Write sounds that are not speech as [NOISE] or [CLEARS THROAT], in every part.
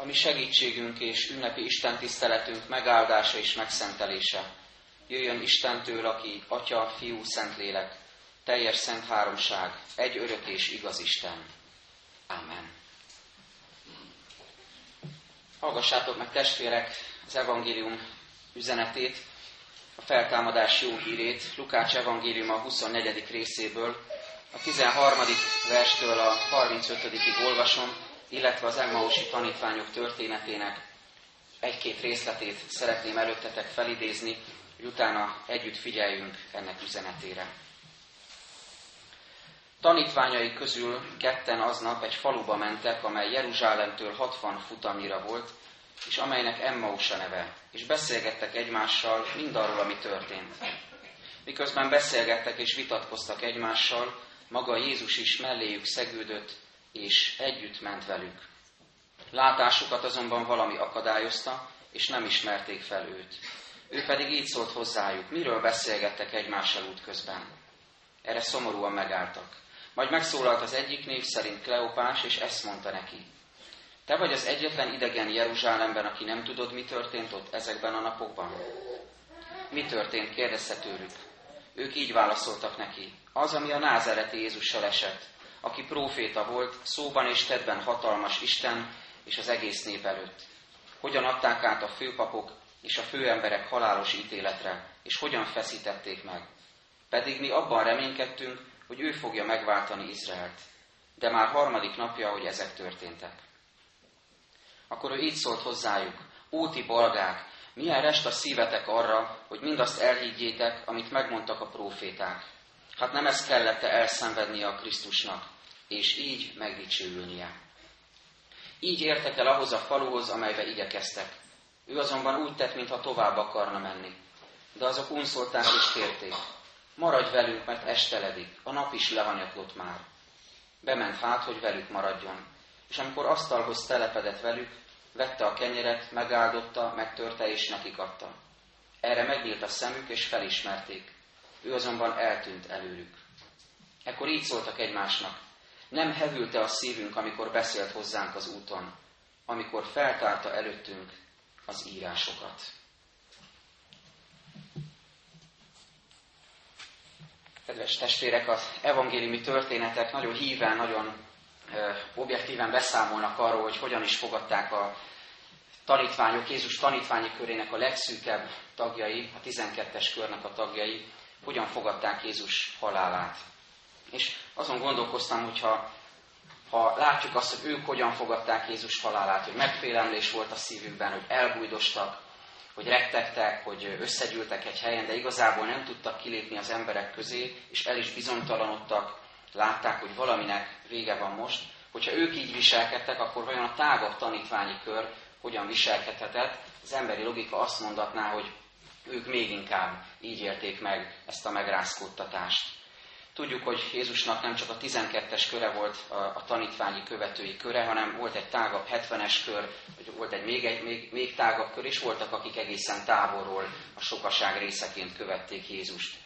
a mi segítségünk és ünnepi Isten tiszteletünk megáldása és megszentelése. Jöjjön Istentől, aki Atya, Fiú, Szentlélek, teljes szent háromság, egy örök és igaz Isten. Amen. Hallgassátok meg testvérek az evangélium üzenetét, a feltámadás jó hírét, Lukács evangélium a 24. részéből, a 13. verstől a 35. olvasom, illetve az Emmausi tanítványok történetének egy-két részletét szeretném előttetek felidézni, hogy utána együtt figyeljünk ennek üzenetére. Tanítványai közül ketten aznap egy faluba mentek, amely Jeruzsálemtől 60 futamnyira volt, és amelynek Emmausa neve, és beszélgettek egymással mindarról, ami történt. Miközben beszélgettek és vitatkoztak egymással, maga Jézus is melléjük szegődött, és együtt ment velük. Látásukat azonban valami akadályozta, és nem ismerték fel őt. Ő pedig így szólt hozzájuk, miről beszélgettek egymással útközben. Erre szomorúan megálltak. Majd megszólalt az egyik név szerint Kleopás, és ezt mondta neki. Te vagy az egyetlen idegen Jeruzsálemben, aki nem tudod, mi történt ott ezekben a napokban? Mi történt? kérdezte tőlük. Ők így válaszoltak neki. Az, ami a názereti Jézussal esett, aki próféta volt, szóban és tedben hatalmas Isten és az egész nép előtt. Hogyan adták át a főpapok és a főemberek halálos ítéletre, és hogyan feszítették meg. Pedig mi abban reménykedtünk, hogy ő fogja megváltani Izraelt. De már harmadik napja, hogy ezek történtek. Akkor ő így szólt hozzájuk, óti bolgák, milyen rest a szívetek arra, hogy mindazt elhiggyétek, amit megmondtak a próféták. Hát nem ezt kellett elszenvednie a Krisztusnak, és így megdicsőülnie. Így értek el ahhoz a faluhoz, amelybe igyekeztek. Ő azonban úgy tett, mintha tovább akarna menni. De azok unszolták és kérték. Maradj velünk, mert esteledik, a nap is lehanyatlott már. Bement hát, hogy velük maradjon. És amikor asztalhoz telepedett velük, vette a kenyeret, megáldotta, megtörte és nekik adta. Erre megnyílt a szemük, és felismerték. Ő azonban eltűnt előlük. Ekkor így szóltak egymásnak. Nem hevülte a szívünk, amikor beszélt hozzánk az úton, amikor feltárta előttünk az írásokat. Kedves testvérek, az evangéliumi történetek nagyon híven, nagyon objektíven beszámolnak arról, hogy hogyan is fogadták a tanítványok, Jézus tanítványi körének a legszűkebb tagjai, a 12-es körnek a tagjai, hogyan fogadták Jézus halálát. És azon gondolkoztam, hogyha ha látjuk azt, hogy ők hogyan fogadták Jézus halálát, hogy megfélemlés volt a szívükben, hogy elbújdostak, hogy rektegtek, hogy összegyűltek egy helyen, de igazából nem tudtak kilépni az emberek közé, és el is bizonytalanodtak, látták, hogy valaminek vége van most. Hogyha ők így viselkedtek, akkor vajon a tágabb tanítványi kör hogyan viselkedhetett? Az emberi logika azt mondatná, hogy ők még inkább így élték meg ezt a megrázkódtatást. Tudjuk, hogy Jézusnak nem csak a 12-es köre volt a, a tanítványi követői köre, hanem volt egy tágabb 70-es kör, vagy volt egy még, egy még, még tágabb kör, és voltak, akik egészen távolról a sokaság részeként követték Jézust.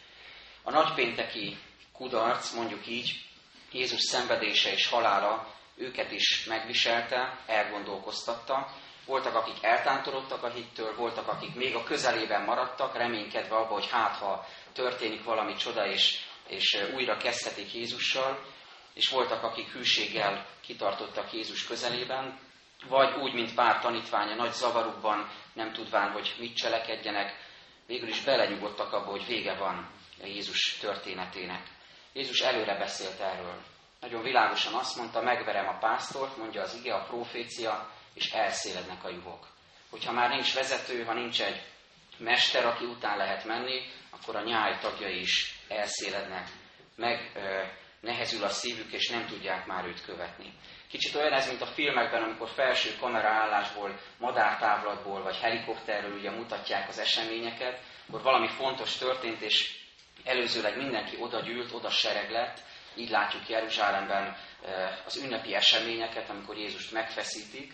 A nagypénteki kudarc, mondjuk így, Jézus szenvedése és halála őket is megviselte, elgondolkoztatta. Voltak, akik eltántorodtak a hittől, voltak, akik még a közelében maradtak, reménykedve abba, hogy hát, ha történik valami csoda, és és újra kezdhetik Jézussal, és voltak, akik hűséggel kitartottak Jézus közelében, vagy úgy, mint pár tanítványa nagy zavarukban, nem tudván, hogy mit cselekedjenek, végül is belenyugodtak abba, hogy vége van Jézus történetének. Jézus előre beszélt erről. Nagyon világosan azt mondta, megverem a pásztort, mondja az ige, a profécia, és elszélednek a juhok. Hogyha már nincs vezető, ha nincs egy mester, aki után lehet menni, akkor a nyáj tagjai is elszélednek, meg ö, nehezül a szívük, és nem tudják már őt követni. Kicsit olyan ez, mint a filmekben, amikor felső kameraállásból, madártávlatból vagy helikopterről ugye mutatják az eseményeket, akkor valami fontos történt, és előzőleg mindenki oda gyűlt, oda sereg lett, így látjuk Jeruzsálemben az ünnepi eseményeket, amikor Jézust megfeszítik.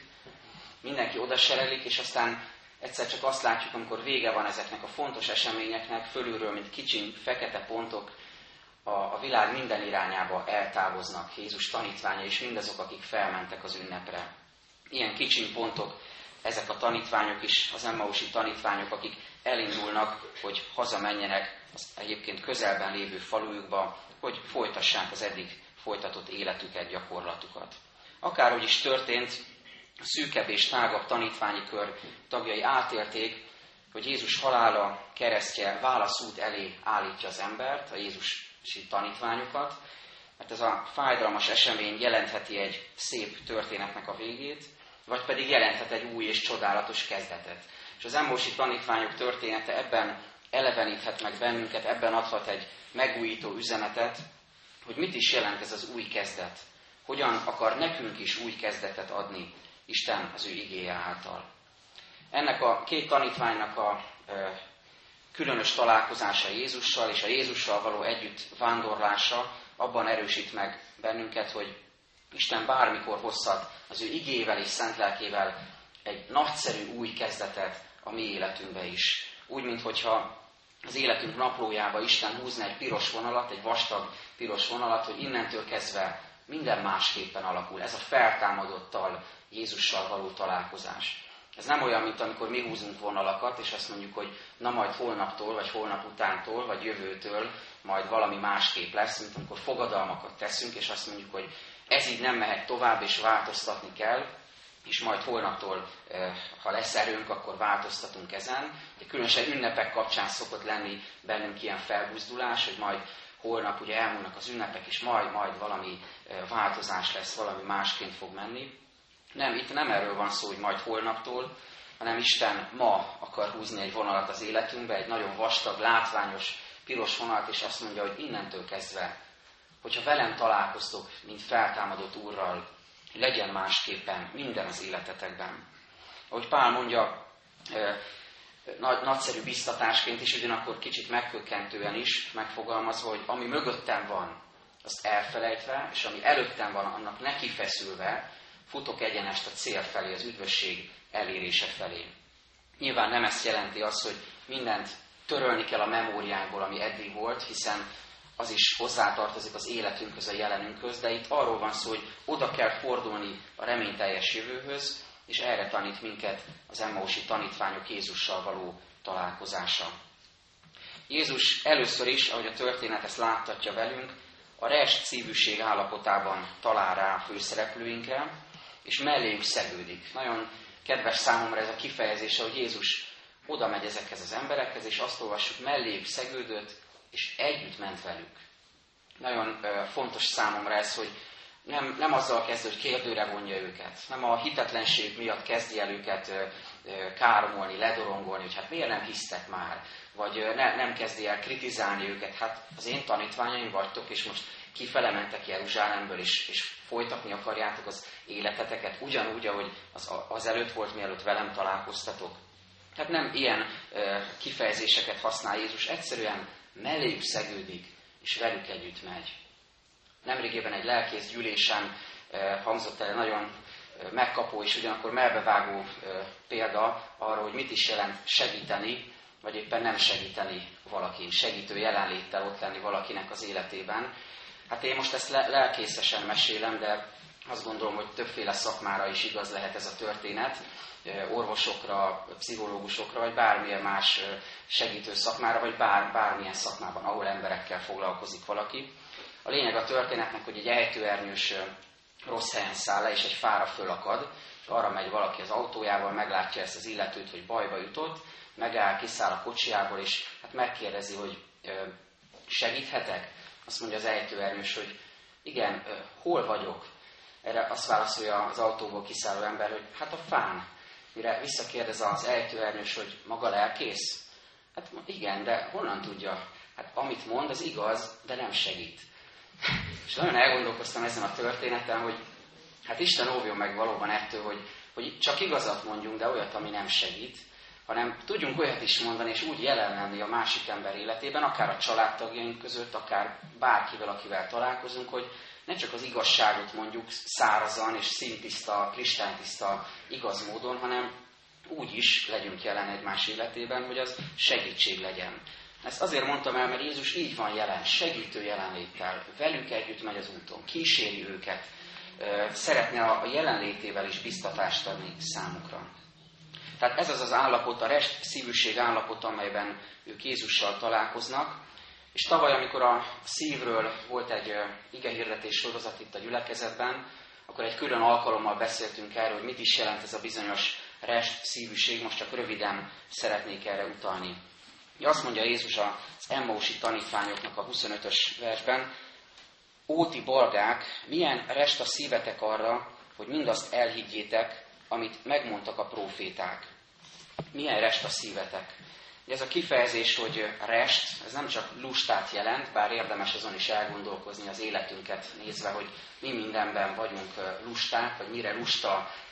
Mindenki oda sereglik, és aztán Egyszer csak azt látjuk, amikor vége van ezeknek a fontos eseményeknek, fölülről, mint kicsi fekete pontok, a, a világ minden irányába eltávoznak Jézus tanítványa és mindazok, akik felmentek az ünnepre. ilyen kicsiny pontok, ezek a tanítványok is, az Emmausi tanítványok, akik elindulnak, hogy hazamenjenek az egyébként közelben lévő falujukba, hogy folytassák az eddig folytatott életüket, gyakorlatukat. Akárhogy is történt, szűkebb és tágabb tanítványi kör tagjai átérték, hogy Jézus halála, keresztje válaszút elé állítja az embert, a Jézusi tanítványokat, mert ez a fájdalmas esemény jelentheti egy szép történetnek a végét, vagy pedig jelenthet egy új és csodálatos kezdetet. És az embósi tanítványok története ebben eleveníthet meg bennünket, ebben adhat egy megújító üzenetet, hogy mit is jelent ez az új kezdet. Hogyan akar nekünk is új kezdetet adni Isten az ő igéje által. Ennek a két tanítványnak a különös találkozása Jézussal és a Jézussal való együtt vándorlása abban erősít meg bennünket, hogy Isten bármikor hozhat az ő igével és szent lelkével egy nagyszerű új kezdetet a mi életünkbe is. Úgy, mintha az életünk naplójába Isten húzna egy piros vonalat, egy vastag piros vonalat, hogy innentől kezdve minden másképpen alakul. Ez a feltámadottal, Jézussal való találkozás. Ez nem olyan, mint amikor mi húzunk vonalakat, és azt mondjuk, hogy na majd holnaptól, vagy holnap utántól, vagy jövőtől majd valami másképp lesz, mint amikor fogadalmakat teszünk, és azt mondjuk, hogy ez így nem mehet tovább, és változtatni kell, és majd holnaptól, eh, ha lesz erőnk, akkor változtatunk ezen. De különösen ünnepek kapcsán szokott lenni bennünk ilyen felbuzdulás, hogy majd holnap ugye elmúlnak az ünnepek, és majd, majd valami változás lesz, valami másként fog menni. Nem, itt nem erről van szó, hogy majd holnaptól, hanem Isten ma akar húzni egy vonalat az életünkbe, egy nagyon vastag, látványos, piros vonalat, és azt mondja, hogy innentől kezdve, hogyha velem találkoztok, mint feltámadott Úrral, legyen másképpen minden az életetekben. Ahogy Pál mondja, nagy, nagyszerű biztatásként is, ugyanakkor kicsit megkökkentően is megfogalmazva, hogy ami mögöttem van, azt elfelejtve, és ami előttem van, annak neki feszülve, futok egyenest a cél felé, az üdvösség elérése felé. Nyilván nem ezt jelenti az, hogy mindent törölni kell a memóriánkból, ami eddig volt, hiszen az is hozzátartozik az életünkhöz, a jelenünkhöz, de itt arról van szó, hogy oda kell fordulni a reményteljes jövőhöz, és erre tanít minket az Emmausi tanítványok Jézussal való találkozása. Jézus először is, ahogy a történet ezt láttatja velünk, a rest szívűség állapotában talál rá a főszereplőinkre, és melléjük szegődik. Nagyon kedves számomra ez a kifejezése, hogy Jézus oda megy ezekhez az emberekhez, és azt olvassuk, melléjük szegődött, és együtt ment velük. Nagyon fontos számomra ez, hogy nem, nem azzal kezd, hogy kérdőre vonja őket, nem a hitetlenség miatt kezdi el őket káromolni, ledorongolni, hogy hát miért nem hisztek már, vagy ne, nem kezdi el kritizálni őket, hát az én tanítványaim vagytok, és most kifele mentek Jeruzsálemből, és, és folytatni akarjátok az életeteket, ugyanúgy, ahogy az, az előtt volt, mielőtt velem találkoztatok. Tehát nem ilyen e, kifejezéseket használ Jézus, egyszerűen melléjük szegődik, és velük együtt megy. Nemrégében egy lelkész gyűlésen e, hangzott el nagyon e, megkapó és ugyanakkor melbevágó e, példa arra, hogy mit is jelent segíteni, vagy éppen nem segíteni valakin, segítő jelenléttel ott lenni valakinek az életében. Hát én most ezt lelkészesen mesélem, de azt gondolom, hogy többféle szakmára is igaz lehet ez a történet, orvosokra, pszichológusokra, vagy bármilyen más segítő szakmára, vagy bár, bármilyen szakmában, ahol emberekkel foglalkozik valaki. A lényeg a történetnek, hogy egy ejtőernyős rossz helyen száll le, és egy fára fölakad, és arra megy valaki az autójával, meglátja ezt az illetőt, hogy bajba jutott, megáll, kiszáll a kocsiából, és hát megkérdezi, hogy segíthetek? Azt mondja az ejtőernyős, hogy igen, hol vagyok? Erre azt válaszolja az autóból kiszálló ember, hogy hát a fán. Mire visszakérdez az ejtőernyős, hogy maga lelkész? Hát igen, de honnan tudja? Hát amit mond, az igaz, de nem segít. És nagyon elgondolkoztam ezen a történeten, hogy hát Isten óvjon meg valóban ettől, hogy, hogy csak igazat mondjunk, de olyat, ami nem segít hanem tudjunk olyat is mondani, és úgy jelen lenni a másik ember életében, akár a családtagjaink között, akár bárkivel, akivel találkozunk, hogy ne csak az igazságot mondjuk szárazan és szintiszta, kristálytiszta, igaz módon, hanem úgy is legyünk jelen egymás életében, hogy az segítség legyen. Ezt azért mondtam el, mert Jézus így van jelen, segítő jelenléttel, velük együtt megy az úton, kíséri őket, szeretne a jelenlétével is biztatást adni számukra. Tehát ez az az állapot, a rest szívűség állapot, amelyben ők Jézussal találkoznak. És tavaly, amikor a szívről volt egy igehirdetés sorozat itt a gyülekezetben, akkor egy külön alkalommal beszéltünk erről, hogy mit is jelent ez a bizonyos rest szívűség, most csak röviden szeretnék erre utalni. Azt mondja Jézus az Emmausi tanítványoknak a 25-ös versben, Óti bolgák, milyen rest a szívetek arra, hogy mindazt elhiggyétek, amit megmondtak a proféták. Milyen rest a szívetek? Ez a kifejezés, hogy rest, ez nem csak lustát jelent, bár érdemes azon is elgondolkozni az életünket nézve, hogy mi mindenben vagyunk lusták, vagy mire lusta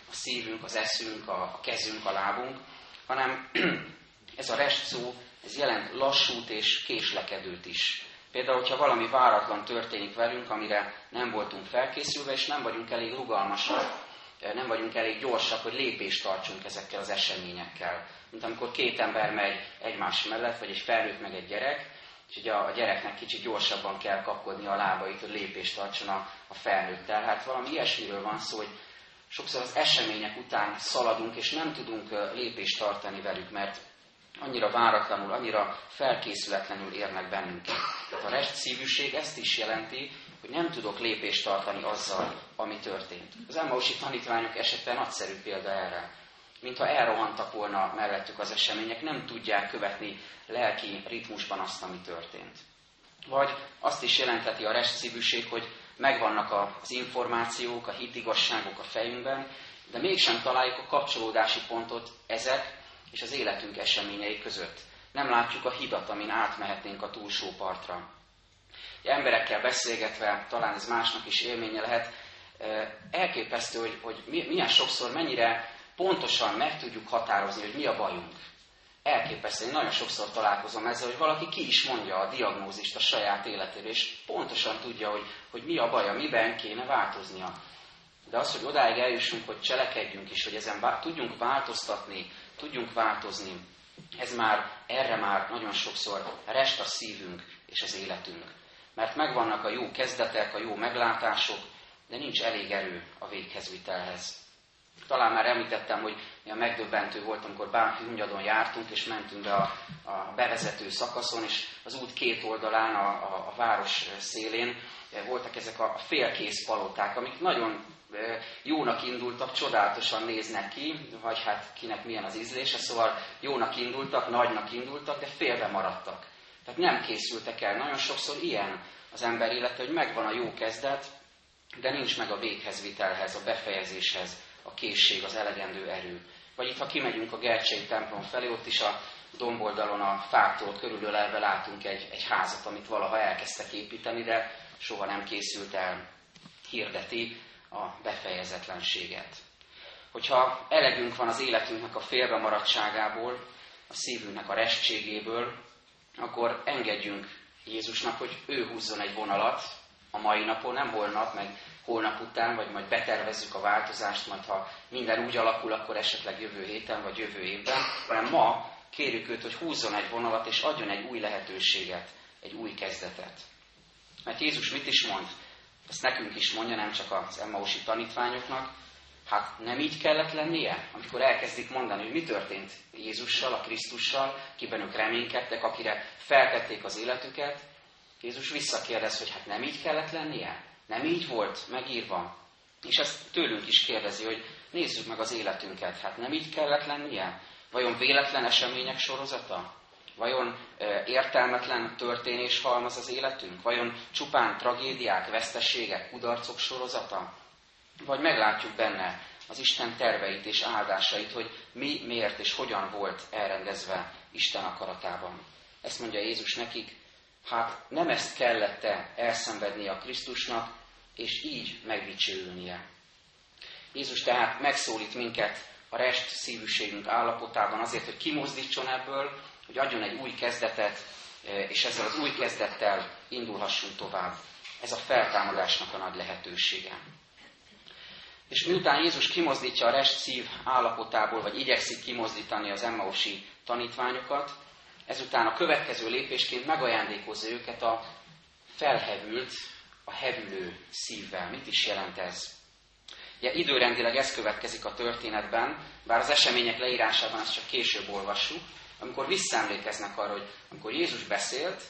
a szívünk, az eszünk, a kezünk, a lábunk, hanem [CLEARS THROAT] ez a rest szó, ez jelent lassút és késlekedőt is. Például, hogyha valami váratlan történik velünk, amire nem voltunk felkészülve, és nem vagyunk elég rugalmasak, nem vagyunk elég gyorsak, hogy lépést tartsunk ezekkel az eseményekkel. Mint amikor két ember megy egymás mellett, vagy egy felnőtt meg egy gyerek, és ugye a gyereknek kicsit gyorsabban kell kapkodni a lábait, hogy lépést tartson a, a felnőttel. Hát valami ilyesmiről van szó, hogy sokszor az események után szaladunk, és nem tudunk lépést tartani velük, mert annyira váratlanul, annyira felkészületlenül érnek bennünket. Tehát a rest szívűség ezt is jelenti, hogy nem tudok lépést tartani azzal, ami történt. Az Emmausi tanítványok esete nagyszerű példa erre. Mintha elrohantak volna mellettük az események, nem tudják követni lelki ritmusban azt, ami történt. Vagy azt is jelentheti a rest szívűség, hogy megvannak az információk, a hitigasságok a fejünkben, de mégsem találjuk a kapcsolódási pontot ezek és az életünk eseményei között. Nem látjuk a hidat, amin átmehetnénk a túlsó partra. Emberekkel beszélgetve, talán ez másnak is élménye lehet, elképesztő, hogy, hogy milyen sokszor, mennyire pontosan meg tudjuk határozni, hogy mi a bajunk. Elképesztő, én nagyon sokszor találkozom ezzel, hogy valaki ki is mondja a diagnózist a saját életéről, és pontosan tudja, hogy, hogy mi a baja, miben kéne változnia. De az, hogy odáig eljussunk, hogy cselekedjünk is, hogy ezen bá- tudjunk változtatni, tudjunk változni, ez már, erre már nagyon sokszor rest a szívünk és az életünk. Mert megvannak a jó kezdetek, a jó meglátások, de nincs elég erő a véghezvitelhez. Talán már említettem, hogy milyen megdöbbentő volt, amikor Bánfi jártunk, és mentünk be a, a bevezető szakaszon, és az út két oldalán, a, a, a város szélén voltak ezek a félkész paloták, amik nagyon jónak indultak, csodálatosan néznek ki, vagy hát kinek milyen az ízlése, szóval jónak indultak, nagynak indultak, de félbe maradtak. Tehát nem készültek el. Nagyon sokszor ilyen az ember élete, hogy megvan a jó kezdet, de nincs meg a véghezvitelhez, a befejezéshez a készség, az elegendő erő. Vagy itt, ha kimegyünk a Gercsei templom felé, ott is a domboldalon a fáktól körülölelve látunk egy, egy házat, amit valaha elkezdtek építeni, de soha nem készült el. Hirdeti a befejezetlenséget. Hogyha elegünk van az életünknek a félbemaradtságából, a szívünknek a restségéből, akkor engedjünk Jézusnak, hogy ő húzzon egy vonalat a mai napon, nem holnap, meg holnap után, vagy majd betervezzük a változást, majd ha minden úgy alakul, akkor esetleg jövő héten, vagy jövő évben, hanem ma kérjük őt, hogy húzzon egy vonalat, és adjon egy új lehetőséget, egy új kezdetet. Mert Jézus mit is mond? Ezt nekünk is mondja, nem csak az Emmausi tanítványoknak. Hát nem így kellett lennie, amikor elkezdik mondani, hogy mi történt Jézussal, a Krisztussal, kiben ők reménykedtek, akire feltették az életüket. Jézus visszakérdez, hogy hát nem így kellett lennie? Nem így volt megírva? És ezt tőlünk is kérdezi, hogy nézzük meg az életünket. Hát nem így kellett lennie? Vajon véletlen események sorozata? Vajon értelmetlen történés halmaz az életünk? Vajon csupán tragédiák, veszteségek, kudarcok sorozata? Vagy meglátjuk benne az Isten terveit és áldásait, hogy mi, miért és hogyan volt elrendezve Isten akaratában. Ezt mondja Jézus nekik, hát nem ezt kellette elszenvednie a Krisztusnak, és így megdicsőülnie. Jézus tehát megszólít minket a rest szívűségünk állapotában azért, hogy kimozdítson ebből, hogy adjon egy új kezdetet, e, és ezzel az új kezdettel indulhassunk tovább. Ez a feltámadásnak a nagy lehetősége. És miután Jézus kimozdítja a rest szív állapotából, vagy igyekszik kimozdítani az Emmausi tanítványokat, ezután a következő lépésként megajándékozza őket a felhevült, a hevülő szívvel. Mit is jelent ez? Ugye időrendileg ez következik a történetben, bár az események leírásában ezt csak később olvassuk, amikor visszaemlékeznek arra, hogy amikor Jézus beszélt,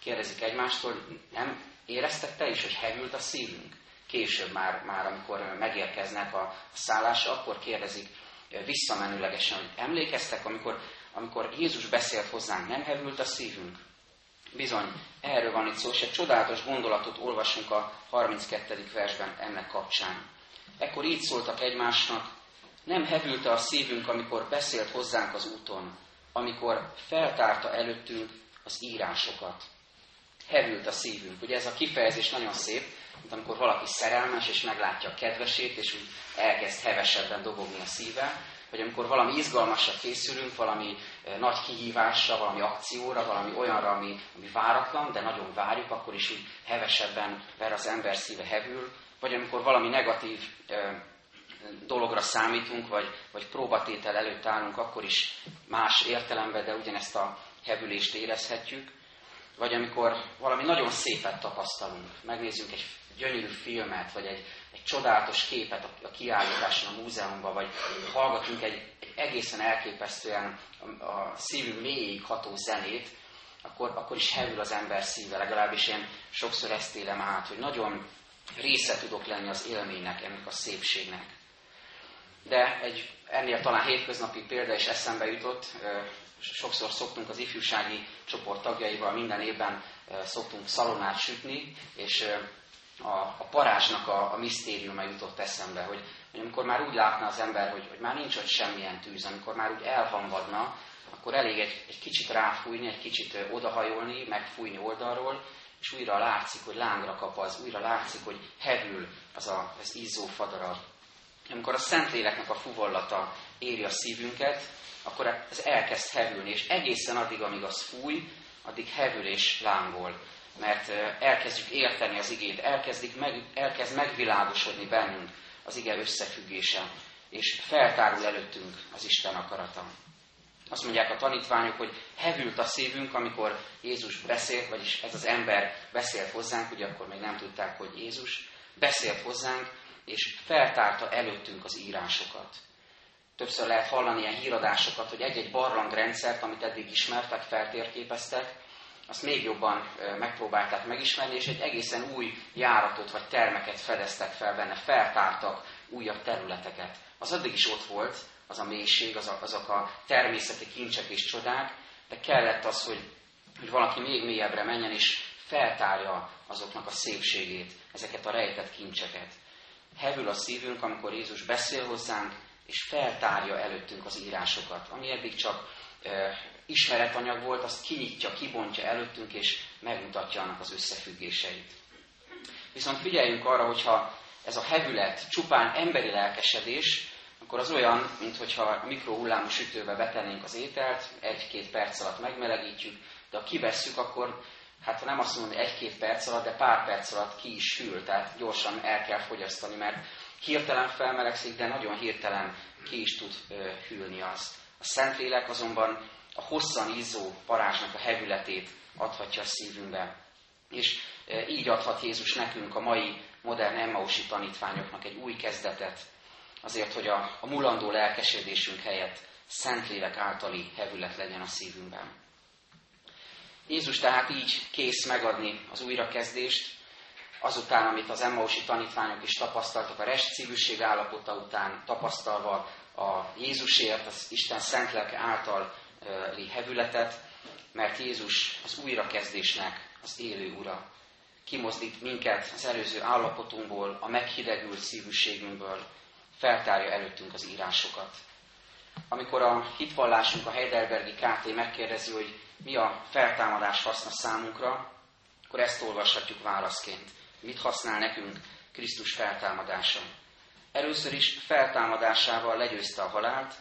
kérdezik egymástól, nem éreztek te is, hogy hevült a szívünk? Később már, már amikor megérkeznek a szállásra, akkor kérdezik visszamenőlegesen, hogy emlékeztek, amikor, amikor Jézus beszélt hozzánk, nem hevült a szívünk? Bizony, erről van itt szó, és egy csodálatos gondolatot olvasunk a 32. versben ennek kapcsán. Ekkor így szóltak egymásnak, nem hevülte a szívünk, amikor beszélt hozzánk az úton, amikor feltárta előttünk az írásokat. Hevült a szívünk. Ugye ez a kifejezés nagyon szép, mint amikor valaki szerelmes, és meglátja a kedvesét, és úgy elkezd hevesebben dobogni a szíve, vagy amikor valami izgalmasra készülünk, valami eh, nagy kihívásra, valami akcióra, valami olyanra, ami, ami váratlan, de nagyon várjuk, akkor is úgy hevesebben ver az ember szíve hevül, vagy amikor valami negatív eh, dologra számítunk, vagy, vagy próbatétel előtt állunk, akkor is más értelemben, de ugyanezt a hevülést érezhetjük. Vagy amikor valami nagyon szépet tapasztalunk, megnézzünk egy gyönyörű filmet, vagy egy, egy csodálatos képet a kiállításon a múzeumban, vagy hallgatunk egy, egy egészen elképesztően a, a szívünk mélyig ható zenét, akkor, akkor is hevül az ember szíve. Legalábbis én sokszor ezt élem át, hogy nagyon része tudok lenni az élménynek, ennek a szépségnek. De egy ennél talán hétköznapi példa is eszembe jutott, sokszor szoktunk az ifjúsági csoport tagjaival minden évben szoktunk szalonát sütni, és a, a parázsnak a, a misztériuma jutott eszembe, hogy, hogy amikor már úgy látna az ember, hogy, hogy már nincs ott semmilyen tűz, amikor már úgy elhamvadna, akkor elég egy, egy kicsit ráfújni, egy kicsit odahajolni, megfújni oldalról, és újra látszik, hogy lángra kap az, újra látszik, hogy hevül az, a, az izzó fadarab. Amikor a Szentléleknek a fuvollata éri a szívünket, akkor ez elkezd hevülni, és egészen addig, amíg az fúj, addig hevül és lángol mert elkezdjük érteni az igét, elkezdik meg, elkezd megvilágosodni bennünk az ige összefüggése, és feltárul előttünk az Isten akarata. Azt mondják a tanítványok, hogy hevült a szívünk, amikor Jézus beszélt, vagyis ez az ember beszélt hozzánk, ugye akkor még nem tudták, hogy Jézus, beszélt hozzánk, és feltárta előttünk az írásokat. Többször lehet hallani ilyen híradásokat, hogy egy-egy barlangrendszert, amit eddig ismertek, feltérképeztek, azt még jobban megpróbálták megismerni, és egy egészen új járatot vagy termeket fedeztek fel benne, feltártak újabb területeket. Az addig is ott volt, az a mélység, az a, azok a természeti kincsek és csodák, de kellett az, hogy, hogy valaki még mélyebbre menjen, és feltárja azoknak a szépségét, ezeket a rejtett kincseket. Hevül a szívünk, amikor Jézus beszél hozzánk, és feltárja előttünk az írásokat, ami eddig csak ismeretanyag volt, azt kinyitja, kibontja előttünk, és megmutatja annak az összefüggéseit. Viszont figyeljünk arra, hogyha ez a hevület csupán emberi lelkesedés, akkor az olyan, mintha a mikrohullámú sütőbe betennénk az ételt, egy-két perc alatt megmelegítjük, de ha kivesszük, akkor hát nem azt mondom, hogy egy-két perc alatt, de pár perc alatt ki is hűl, tehát gyorsan el kell fogyasztani, mert hirtelen felmelegszik, de nagyon hirtelen ki is tud hűlni azt. A Szentlélek azonban a hosszan izzó parázsnak a hevületét adhatja a szívünkbe. És e, így adhat Jézus nekünk a mai modern Emmausi tanítványoknak egy új kezdetet, azért, hogy a, a mulandó lelkesedésünk helyett Szentlélek általi hevület legyen a szívünkben. Jézus tehát így kész megadni az újrakezdést, azután, amit az Emmausi tanítványok is tapasztaltak, a restszívűség állapota után tapasztalva a Jézusért, az Isten szent lelke által hevületet, mert Jézus az újrakezdésnek az élő ura. Kimozdít minket az előző állapotunkból, a meghidegült szívűségünkből, feltárja előttünk az írásokat. Amikor a hitvallásunk a Heidelbergi KT megkérdezi, hogy mi a feltámadás haszna számunkra, akkor ezt olvashatjuk válaszként. Mit használ nekünk Krisztus feltámadása? Először is feltámadásával legyőzte a halált,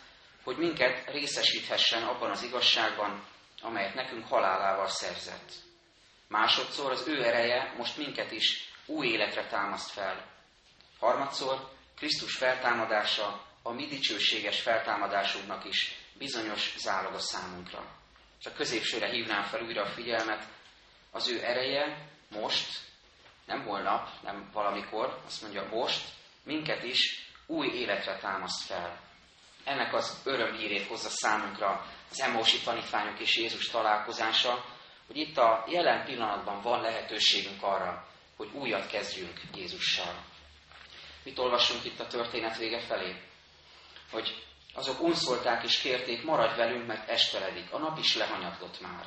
hogy minket részesíthessen abban az igazságban, amelyet nekünk halálával szerzett. Másodszor az ő ereje most minket is új életre támaszt fel. Harmadszor Krisztus feltámadása a mi dicsőséges feltámadásunknak is bizonyos zálog a számunkra. És a középsőre hívnám fel újra a figyelmet, az ő ereje most, nem holnap, nem valamikor, azt mondja most, minket is új életre támaszt fel. Ennek az örömhírét hozza számunkra az Emósi tanítványok és Jézus találkozása, hogy itt a jelen pillanatban van lehetőségünk arra, hogy újat kezdjünk Jézussal. Mit olvasunk itt a történet vége felé? Hogy azok unszolták és kérték, maradj velünk, mert esteledik. A nap is lehanyatlott már.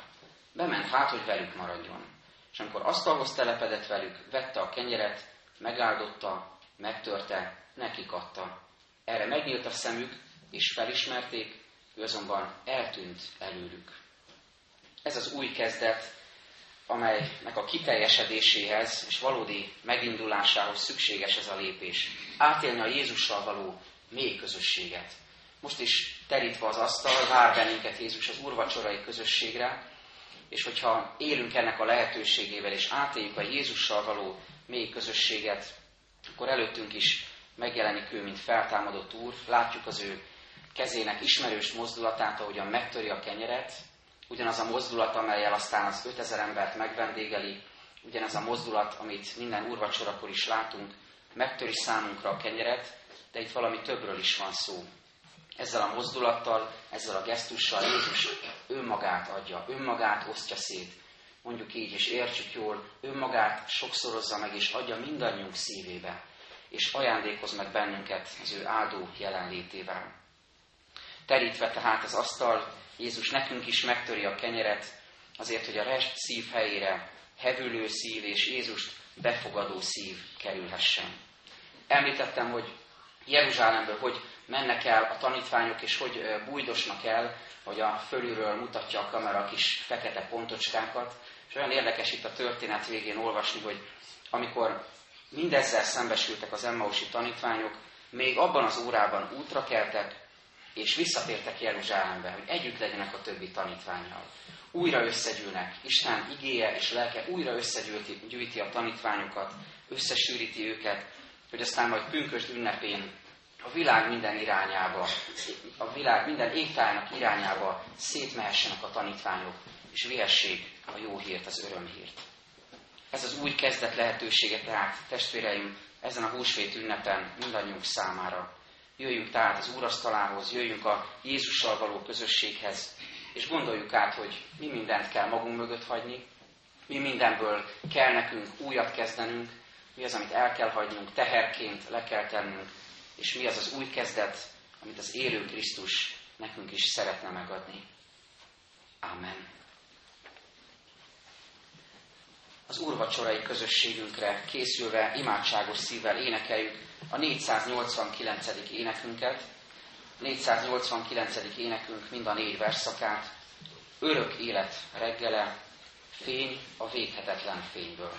Bement hát, hogy velük maradjon. És amikor asztalhoz telepedett velük, vette a kenyeret, megáldotta, megtörte, nekik adta. Erre megnyílt a szemük, és felismerték, ő azonban eltűnt előlük. Ez az új kezdet, amelynek a kiteljesedéséhez és valódi megindulásához szükséges ez a lépés. Átélni a Jézussal való mély közösséget. Most is terítve az asztal, vár bennünket Jézus az úrvacsorai közösségre, és hogyha élünk ennek a lehetőségével, és átéljük a Jézussal való mély közösséget, akkor előttünk is megjelenik ő, mint feltámadott úr, látjuk az ő kezének ismerős mozdulatát, ahogyan megtöri a kenyeret, ugyanaz a mozdulat, amelyel aztán az 5000 embert megvendégeli, ugyanaz a mozdulat, amit minden úrvacsorakor is látunk, megtöri számunkra a kenyeret, de itt valami többről is van szó. Ezzel a mozdulattal, ezzel a gesztussal Jézus önmagát adja, önmagát osztja szét. Mondjuk így, és értsük jól, önmagát sokszorozza meg, és adja mindannyiunk szívébe, és ajándékoz meg bennünket az ő áldó jelenlétével. Terítve tehát az asztal, Jézus nekünk is megtöri a kenyeret, azért, hogy a rest szív helyére hevülő szív és Jézust befogadó szív kerülhessen. Említettem, hogy Jeruzsálemből hogy mennek el a tanítványok, és hogy bújdosnak el, hogy a fölülről mutatja a kamera a kis fekete pontocskákat. És olyan érdekes itt a történet végén olvasni, hogy amikor mindezzel szembesültek az Emmausi tanítványok, még abban az órában útra keltek, és visszatértek Jeruzsálembe, hogy együtt legyenek a többi tanítványjal. Újra összegyűlnek, Isten igéje és lelke újra összegyűjti a tanítványokat, összesűríti őket, hogy aztán majd pünkösd ünnepén a világ minden irányába, a világ minden égtájának irányába szétmehessenek a tanítványok, és vihessék a jó hírt, az örömhírt. Ez az új kezdet lehetősége tehát, testvéreim, ezen a húsvét ünnepen mindannyiunk számára. Jöjjünk tehát az úrasztalához, jöjjünk a Jézussal való közösséghez, és gondoljuk át, hogy mi mindent kell magunk mögött hagyni, mi mindenből kell nekünk újat kezdenünk, mi az, amit el kell hagynunk, teherként le kell tennünk, és mi az az új kezdet, amit az élő Krisztus nekünk is szeretne megadni. Amen. Az úrvacsorai közösségünkre készülve imádságos szívvel énekeljük a 489. énekünket. 489. énekünk mind a négy verszakát. Örök élet reggele, fény a véghetetlen fényből.